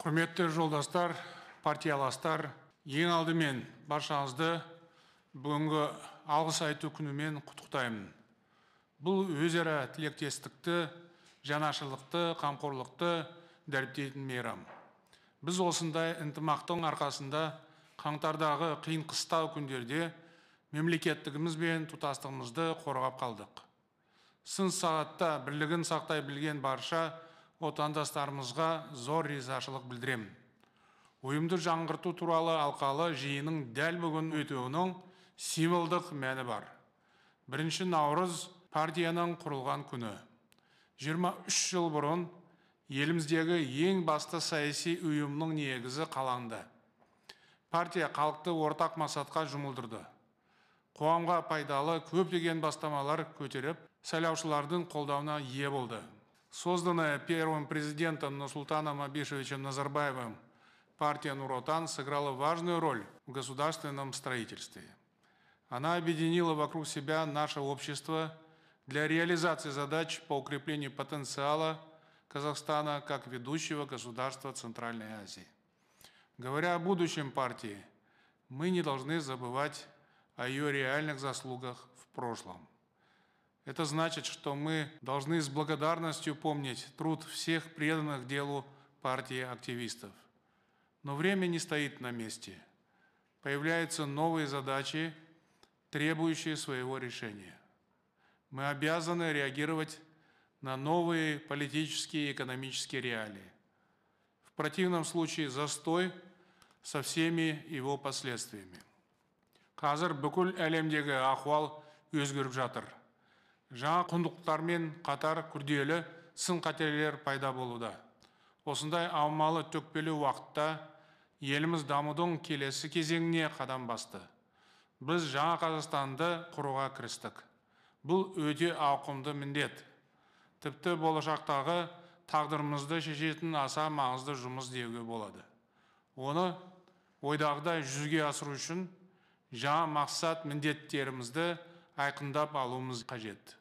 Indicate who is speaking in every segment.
Speaker 1: құрметті жолдастар партияластар ең алдымен баршаңызды бүгінгі алғыс айту күнімен құттықтаймын. Бұл өзара тілектестікті жанашырлықты қамқорлықты дәріптейтін мейрам. Біз осындай ынтымақтың арқасында қаңтардағы қиын қыстау күндерде мемлекеттігіміз бен тұтастығымызды қорғап қалдық. Сын сағатта бірлігін сақтай білген барша отандастарымызға зор ризашылық білдіремін ұйымды жаңғырту туралы алқалы жиынның дәл бүгін өтуінің символдық мәні бар. Бірінші наурыз партияның құрылған күні. 23 жыл бұрын еліміздегі ең басты саяси ұйымның негізі қаланды. Партия халықты ортақ мақсатқа жұмылдырды. Қоғамға пайдалы көптеген бастамалар көтеріп сайлаушылардың қолдауына ие болды. Созданная первым президентом Нурсултаном Абишевичем Назарбаевым партия Нуротан сыграла важную роль в государственном строительстве. Она объединила вокруг себя наше общество для реализации задач по укреплению потенциала Казахстана как ведущего государства Центральной Азии. Говоря о будущем партии, мы не должны забывать о ее реальных заслугах в прошлом. Это значит, что мы должны с благодарностью помнить труд всех преданных делу партии активистов. Но время не стоит на месте. Появляются новые задачи, требующие своего решения. Мы обязаны реагировать на новые политические и экономические реалии. В противном случае застой со всеми его последствиями. Қазір бүкіл әлемдегі ахуал өзгеріп жатыр Жаңа құндылықтармен қатар күрделі сын қатерлер пайда болуда. Осындай аумалы төкпелі уақытта еліміз дамудың келесі кезеңіне қадам басты. Біз жаңа қазақстанды құруға кірістік. Бұл өте ауқымды міндет. Тіпті болашақтағы тағдырымызды шешетін аса маңызды жұмыс деуге болады. Оны ойдағыдай жүзеге асыру үшін жаңа мақсат міндеттерімізді айқындап алуымыз қажет.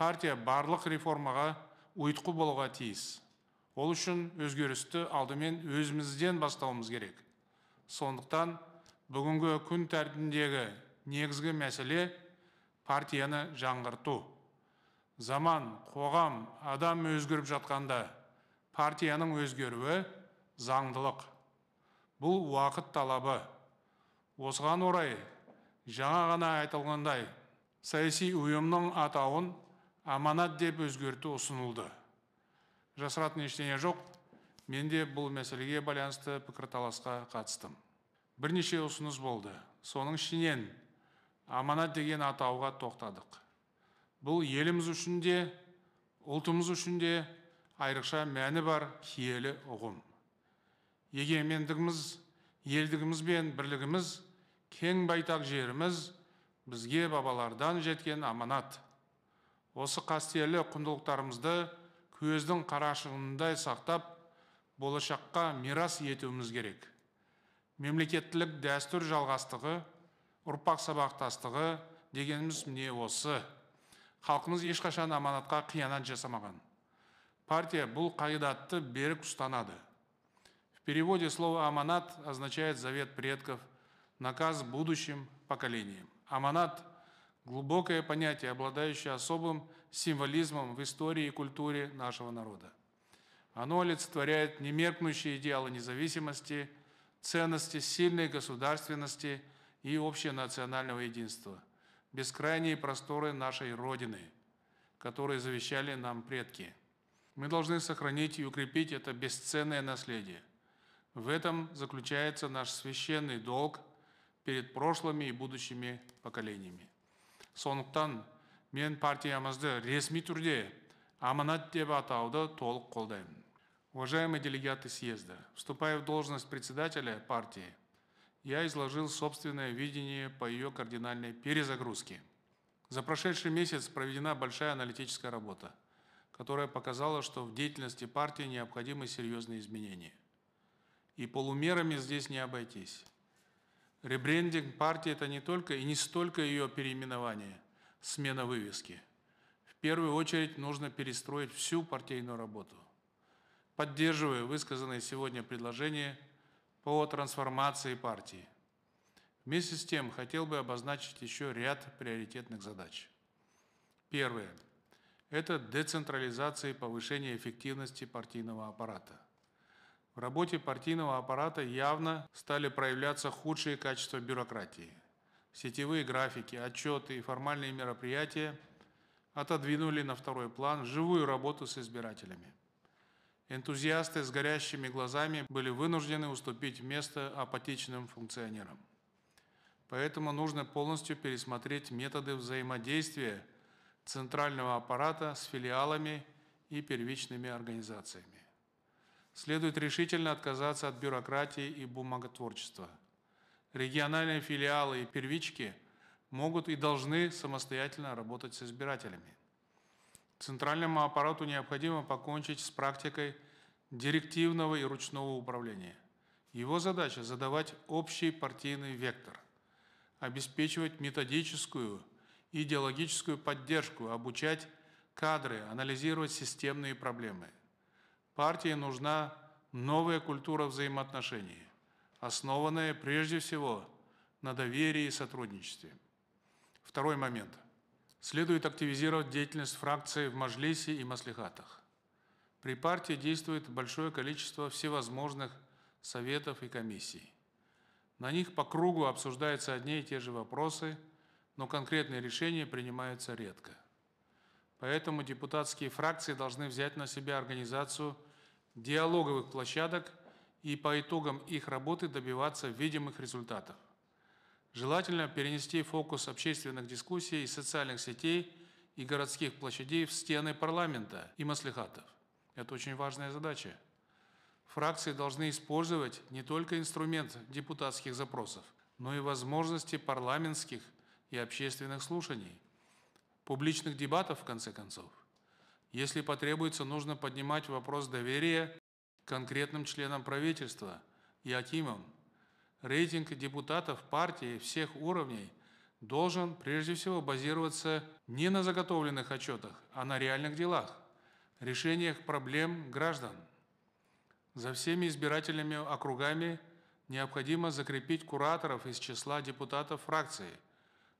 Speaker 1: Партия барлық реформаға ұйытқы болуға тиіс. Ол үшін өзгерісті алдымен өзімізден бастауымыз керек. Сондықтан бүгінгі күн тәртібіндегі негізгі мәселе партияны жаңғырту. Заман қоғам адам өзгеріп жатқанда партияның өзгеруі заңдылық. Бұл уақыт талабы. Осыған орай жаңа ғана айтылғандай саяси ұйымның атауын аманат деп өзгерту ұсынылды. Жасыратын ештеңе жоқ. Мен де бұл мәселеге байланысты пікірталасқа қатыстым. Бірнеше ұсыныс болды. Соның ішінен аманат деген атауға тоқтадық. Бұл еліміз үшін де ұлтымыз үшін де айрықша мәні бар киелі ұғым. Егемендігіміз елдігіміз бен бірлігіміз кең байтақ жеріміз бізге бабалардан жеткен аманат. Осы қастерлі құндылықтарымызды көздің қарашығындай сақтап болашаққа мирас етуіміз керек. Мемлекеттілік дәстүр жалғастығы ұрпақ сабақтастығы дегеніміз міне осы. Халқымыз ешқашан аманатқа қиянат жасамаған. Партия бұл қағидатты берік ұстанады. В переводе слово аманат означает завет предков наказ будущим поколениям. Аманат глубокое понятие, обладающее особым символизмом в истории и культуре нашего народа. Оно олицетворяет немеркнущие идеалы независимости, ценности сильной государственности и общенационального единства, бескрайние просторы нашей Родины, которые завещали нам предки. Мы должны сохранить и укрепить это бесценное наследие. В этом заключается наш священный долг перед прошлыми и будущими поколениями сондықтан мен партиямызды ресми түрде аманат деп атауды толық қолдаймын. Уважаемые делегаты съезда вступая в должность председателя партии я изложил собственное видение по ее кардинальной перезагрузке. За прошедший месяц проведена большая аналитическая работа которая показала что в деятельности партии необходимы серьезные изменения. И полумерами здесь не обойтись Ребрендинг партии – это не только и не столько ее переименование, смена вывески. В первую очередь нужно перестроить всю партийную работу. поддерживаю высказанные сегодня предложения по трансформации партии. Вместе с тем хотел бы обозначить еще ряд приоритетных задач. Первое – это децентрализация и повышение эффективности партийного аппарата. В работе партийного аппарата явно стали проявляться худшие качества бюрократии. Сетевые графики, отчеты и формальные мероприятия отодвинули на второй план живую работу с избирателями. Энтузиасты с горящими глазами были вынуждены уступить место апатичным функционерам. Поэтому нужно полностью пересмотреть методы взаимодействия центрального аппарата с филиалами и первичными организациями. Следует решительно отказаться от бюрократии и бумаготворчества. Региональные филиалы и первички могут и должны самостоятельно работать с избирателями. Центральному аппарату необходимо покончить с практикой директивного и ручного управления. Его задача – задавать общий партийный вектор, обеспечивать методическую идеологическую поддержку, обучать кадры, анализировать системные проблемы. Партии нужна новая культура взаимоотношений, основанная прежде всего на доверии и сотрудничестве. Второй момент. Следует активизировать деятельность фракции в Мажлисе и Маслихатах. При партии действует большое количество всевозможных советов и комиссий. На них по кругу обсуждаются одни и те же вопросы – но конкретные решения принимаются редко. Поэтому депутатские фракции должны взять на себя организацию диалоговых площадок и по итогам их работы добиваться видимых результатов. Желательно перенести фокус общественных дискуссий из социальных сетей и городских площадей в стены парламента и маслихатов. Это очень важная задача. Фракции должны использовать не только инструмент депутатских запросов, но и возможности парламентских и общественных слушаний, публичных дебатов, в конце концов. Если потребуется, нужно поднимать вопрос доверия конкретным членам правительства и акимам. Рейтинг депутатов партии всех уровней должен прежде всего базироваться не на заготовленных отчетах, а на реальных делах, решениях проблем граждан. За всеми избирательными округами необходимо закрепить кураторов из числа депутатов фракции –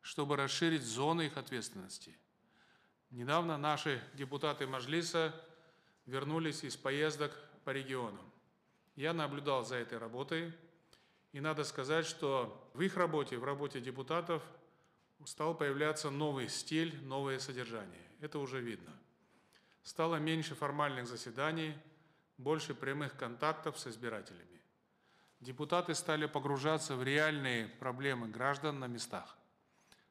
Speaker 1: чтобы расширить зоны их ответственности. Недавно наши депутаты Мажлиса вернулись из поездок по регионам. Я наблюдал за этой работой, и надо сказать, что в их работе, в работе депутатов стал появляться новый стиль, новое содержание. Это уже видно. Стало меньше формальных заседаний, больше прямых контактов с избирателями. Депутаты стали погружаться в реальные проблемы граждан на местах.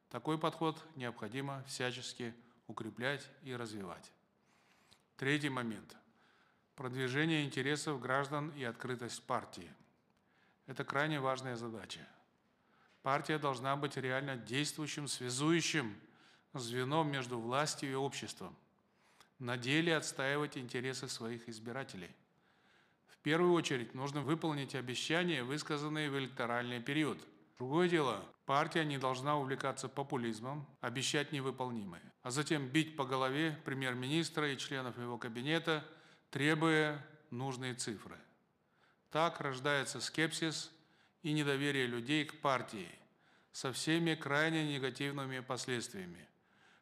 Speaker 1: Такой подход необходимо всячески укреплять и развивать. Третий момент. Продвижение интересов граждан и открытость партии. Это крайне важная задача. Партия должна быть реально действующим, связующим звеном между властью и обществом. На деле отстаивать интересы своих избирателей. В первую очередь нужно выполнить обещания, высказанные в электоральный период – Другое дело, партия не должна увлекаться популизмом, обещать невыполнимое, а затем бить по голове премьер-министра и членов его кабинета, требуя нужные цифры. Так рождается скепсис и недоверие людей к партии со всеми крайне негативными последствиями.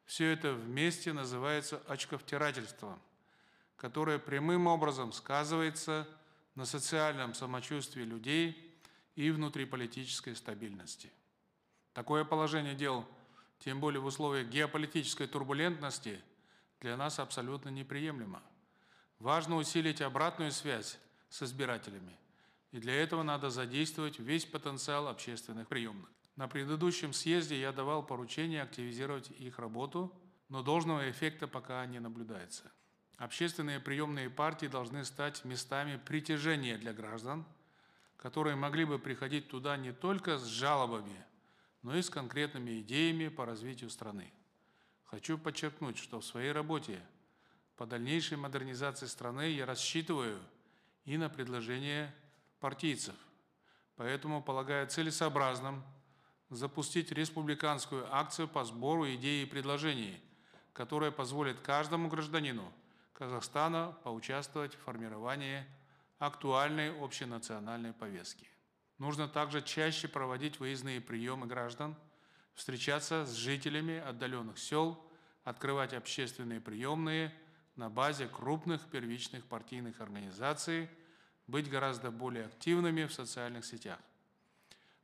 Speaker 1: Все это вместе называется очковтирательством, которое прямым образом сказывается на социальном самочувствии людей – и внутриполитической стабильности. Такое положение дел, тем более в условиях геополитической турбулентности, для нас абсолютно неприемлемо. Важно усилить обратную связь с избирателями, и для этого надо задействовать весь потенциал общественных приемных. На предыдущем съезде я давал поручение активизировать их работу, но должного эффекта пока не наблюдается. Общественные приемные партии должны стать местами притяжения для граждан – которые могли бы приходить туда не только с жалобами, но и с конкретными идеями по развитию страны. Хочу подчеркнуть, что в своей работе по дальнейшей модернизации страны я рассчитываю и на предложения партийцев. Поэтому полагаю целесообразным запустить республиканскую акцию по сбору идей и предложений, которая позволит каждому гражданину, Казахстана поучаствовать в формировании актуальной общенациональной повестки. Нужно также чаще проводить выездные приемы граждан, встречаться с жителями отдаленных сел, открывать общественные приемные на базе крупных первичных партийных организаций, быть гораздо более активными в социальных сетях.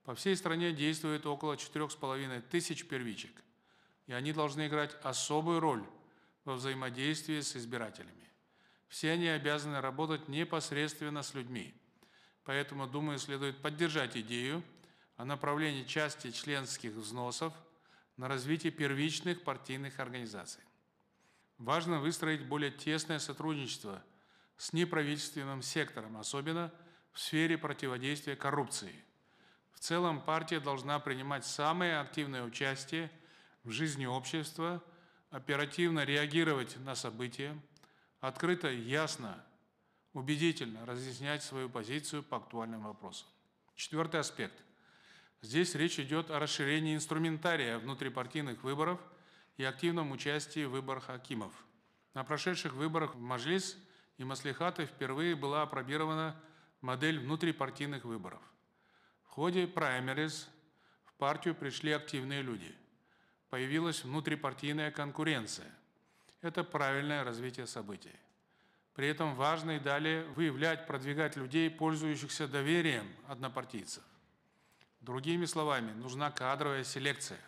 Speaker 1: По всей стране действует около 4,5 тысяч первичек, и они должны играть особую роль во взаимодействии с избирателями. Все они обязаны работать непосредственно с людьми. Поэтому, думаю, следует поддержать идею о направлении части членских взносов на развитие первичных партийных организаций. Важно выстроить более тесное сотрудничество с неправительственным сектором, особенно в сфере противодействия коррупции – в целом партия должна принимать самое активное участие в жизни общества, оперативно реагировать на события, открыто, ясно, убедительно разъяснять свою позицию по актуальным вопросам. Четвертый аспект. Здесь речь идет о расширении инструментария внутрипартийных выборов и активном участии в выборах акимов. На прошедших выборах в Мажилис и Маслихаты впервые была опробирована модель внутрипартийных выборов. В ходе праймериз в партию пришли активные люди. Появилась внутрипартийная конкуренция. Это правильное развитие событий. При этом важно и далее выявлять, продвигать людей, пользующихся доверием однопартийцев. Другими словами, нужна кадровая селекция.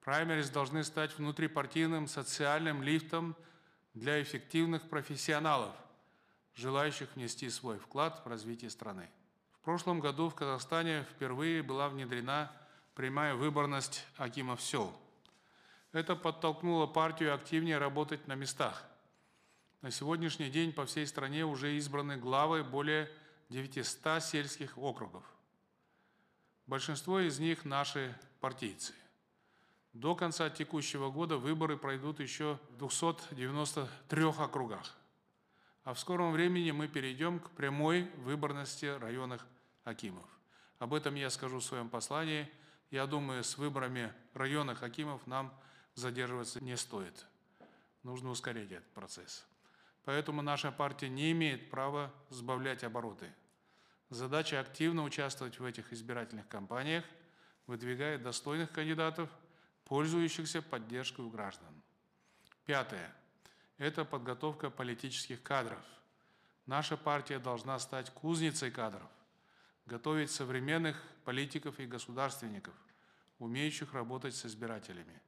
Speaker 1: Праймерис должны стать внутрипартийным социальным лифтом для эффективных профессионалов, желающих внести свой вклад в развитие страны прошлом году в Казахстане впервые была внедрена прямая выборность акимов сел. Это подтолкнуло партию активнее работать на местах. На сегодняшний день по всей стране уже избраны главы более 900 сельских округов. Большинство из них наши партийцы. До конца текущего года выборы пройдут еще в 293 округах. А в скором времени мы перейдем к прямой выборности районных Акимов. Об этом я скажу в своем послании. Я думаю, с выборами районных Акимов нам задерживаться не стоит. Нужно ускорить этот процесс. Поэтому наша партия не имеет права сбавлять обороты. Задача активно участвовать в этих избирательных кампаниях, выдвигая достойных кандидатов, пользующихся поддержкой у граждан. Пятое. Это подготовка политических кадров. Наша партия должна стать кузницей кадров готовить современных политиков и государственников, умеющих работать с избирателями.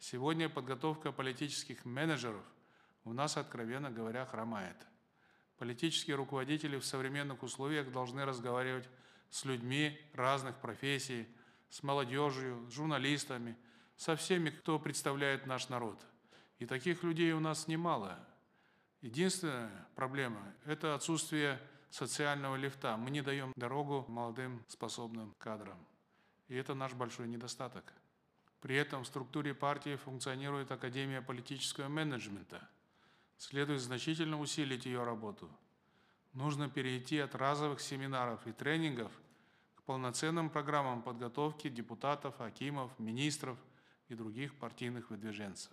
Speaker 1: Сегодня подготовка политических менеджеров у нас, откровенно говоря, хромает. Политические руководители в современных условиях должны разговаривать с людьми разных профессий, с молодежью, с журналистами, со всеми, кто представляет наш народ. И таких людей у нас немало. Единственная проблема – это отсутствие социального лифта. Мы не даем дорогу молодым способным кадрам. И это наш большой недостаток. При этом в структуре партии функционирует Академия политического менеджмента. Следует значительно усилить ее работу. Нужно перейти от разовых семинаров и тренингов к полноценным программам подготовки депутатов, акимов, министров и других партийных выдвиженцев.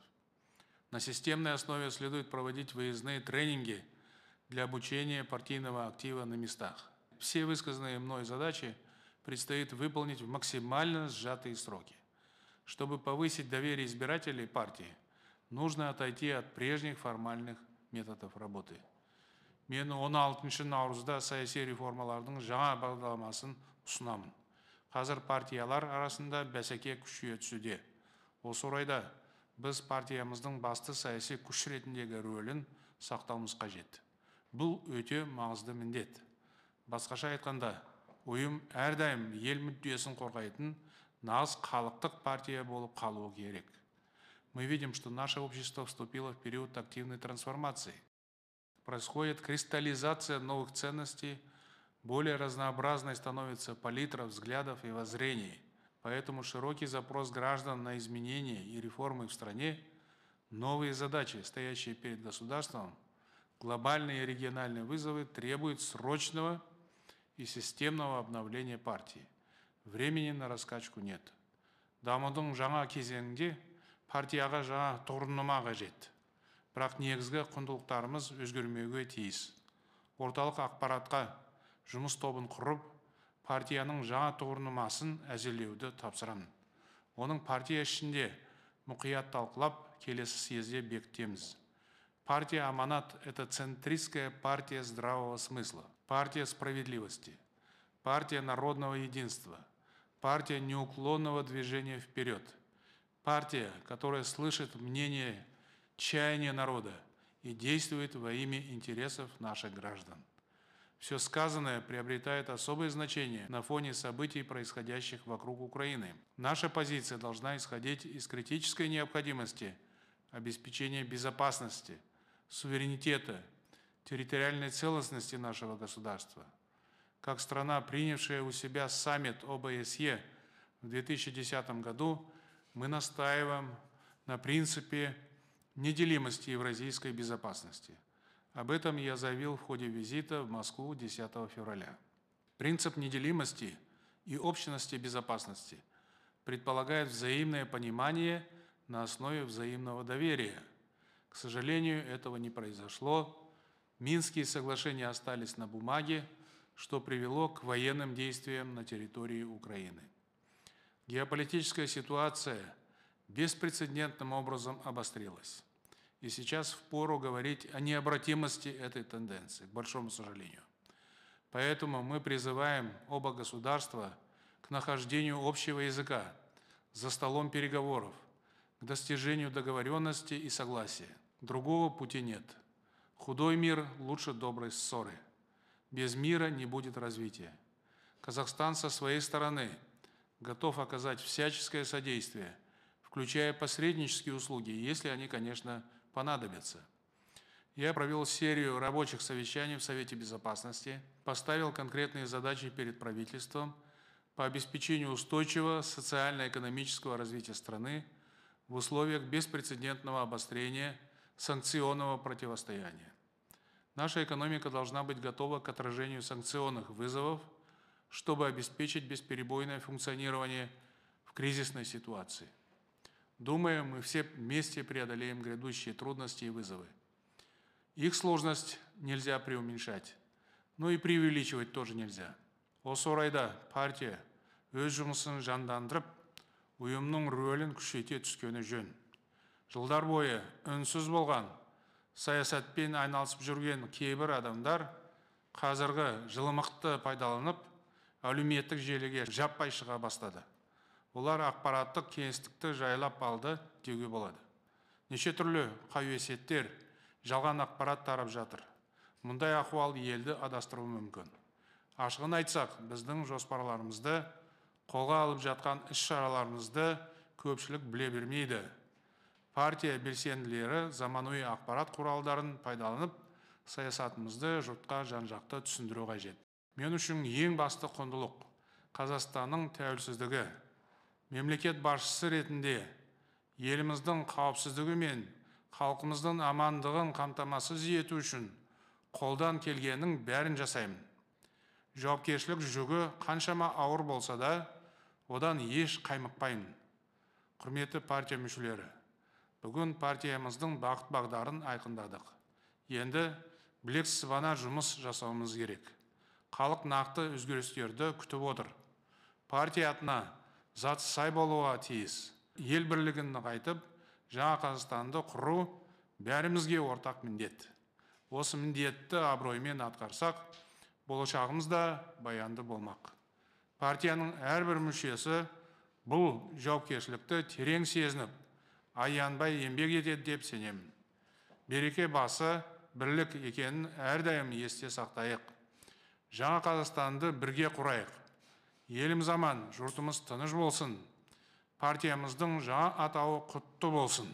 Speaker 1: На системной основе следует проводить выездные тренинги – для обучения партийного актива на местах. Все высказанные мной задачи предстоит выполнить в максимально сжатые сроки. Чтобы повысить доверие избирателей партии, нужно отойти от прежних формальных методов работы. Мен 16 наурызда саяси реформалардың жаңа бағдарламасын ұсынамын. Қазір партиялар арасында бәсеке күшейе түсуде. Осы орайда біз партиямыздың басты саяси күш ретіндегі рөлін сақтауымыз қажет бұл өте маңызды міндет басқаша айтқанда ұйым әрдайым ел мүддесін қорғайтын нағыз халықтық партия болып қалуы керек. Мы видим что наше общество вступило в период активной трансформации. Происходит кристаллизация новых ценностей более разнообразной становится палитра взглядов и воззрений. Поэтому широкий запрос граждан на изменения и реформы в стране новые задачи стоящие перед государством Глобальные и региональные вызовы требуют срочного и системного обновления партии. Времени на раскачку нет. Дамудың жаңа кезеңінде партияға жаңа тұғырнама қажет. бірақ негізгі құндылықтарымыз өзгермеуге тиіс орталық ақпаратқа жұмыс тобын құрып партияның жаңа тұғырнамасын әзірлеуді тапсырамын оның партия ішінде мұқият талқылап келесі съезде бекітеміз партия аманат это центристская партия здравого смысла партия справедливости партия народного единства партия неуклонного движения вперед партия которая слышит мнение чаяния народа и действует во имя интересов наших граждан все сказанное приобретает особое значение на фоне событий, происходящих вокруг Украины. Наша позиция должна исходить из критической необходимости обеспечения безопасности, суверенитета, территориальной целостности нашего государства. Как страна, принявшая у себя саммит ОБСЕ в 2010 году, мы настаиваем на принципе неделимости евразийской безопасности – об этом я заявил в ходе визита в Москву 10 февраля. Принцип неделимости и общности безопасности предполагает взаимное понимание на основе взаимного доверия. К сожалению, этого не произошло. Минские соглашения остались на бумаге, что привело к военным действиям на территории Украины. Геополитическая ситуация беспрецедентным образом обострилась. И сейчас впору говорить о необратимости этой тенденции, к большому сожалению. Поэтому мы призываем оба государства к нахождению общего языка за столом переговоров, к достижению договоренности и согласия. Другого пути нет. Худой мир лучше доброй ссоры. Без мира не будет развития. Казахстан со своей стороны готов оказать всяческое содействие, включая посреднические услуги, если они, конечно, понадобятся. Я провел серию рабочих совещаний в Совете Безопасности, поставил конкретные задачи перед правительством по обеспечению устойчивого социально-экономического развития страны в условиях беспрецедентного обострения санкционного противостояния. Наша экономика должна быть готова к отражению санкционных вызовов, чтобы обеспечить бесперебойное функционирование в кризисной ситуации. Думаю, мы все вместе преодолеем грядущие трудности и вызовы. Их сложность нельзя преуменьшать, но и преувеличивать тоже нельзя. Осы орайда партия өз жұмысын жандандырып, ұйымның рөлін күшейте түскені жөн. Жылдар бойы үнсіз болған саясатпен айналысып жүрген кейбір адамдар қазіргі жылымықты пайдаланып, әлеуметтік желіге жаппай шыға бастады. Олар ақпараттық кеңістікті жайлап алды деуге болады. Неше түрлі қауесеттер жалған ақпарат тарап жатыр. Мұндай ахуал елді адастыруы мүмкін. Ашығын айтсақ біздің жоспарларымызды қолға алып жатқан іс шараларымызды көпшілік біле бермейді. Партия белсенділері заманауи ақпарат құралдарын пайдаланып саясатымызды жұртқа жан жақты түсіндіру қажет. Мен үшін ең басты құндылық қазақстанның тәуелсіздігі. Мемлекет басшысы ретінде еліміздің қауіпсіздігі мен халқымыздың амандығын қамтамасыз ету үшін қолдан келгеннің бәрін жасаймын. Жауапкершілік жүгі қаншама ауыр болса да одан еш қаймықпаймын. Құрметті партия мүшелері бүгін партиямыздың бағыт бағдарын айқындадық. Енді білек сыбана жұмыс жасауымыз керек. Халық нақты өзгерістерді күтіп отыр. Партия атына зат сай болуға тиіс. Ел бірлігін нығайтып жаңа қазақстанды құру бәрімізге ортақ міндет. Осы міндетті абыроймен атқарсақ болашағымыз да баянды болмақ. Партияның әрбір мүшесі бұл жауапкершілікті терең сезініп аянбай еңбек етеді деп сенемін береке басы бірлік екенін әрдайым есте сақтайық. Жаңа қазақстанды бірге құрайық. Еліміз аман жұртымыз тыныш болсын. Партиямыздың жаңа атауы құтты болсын.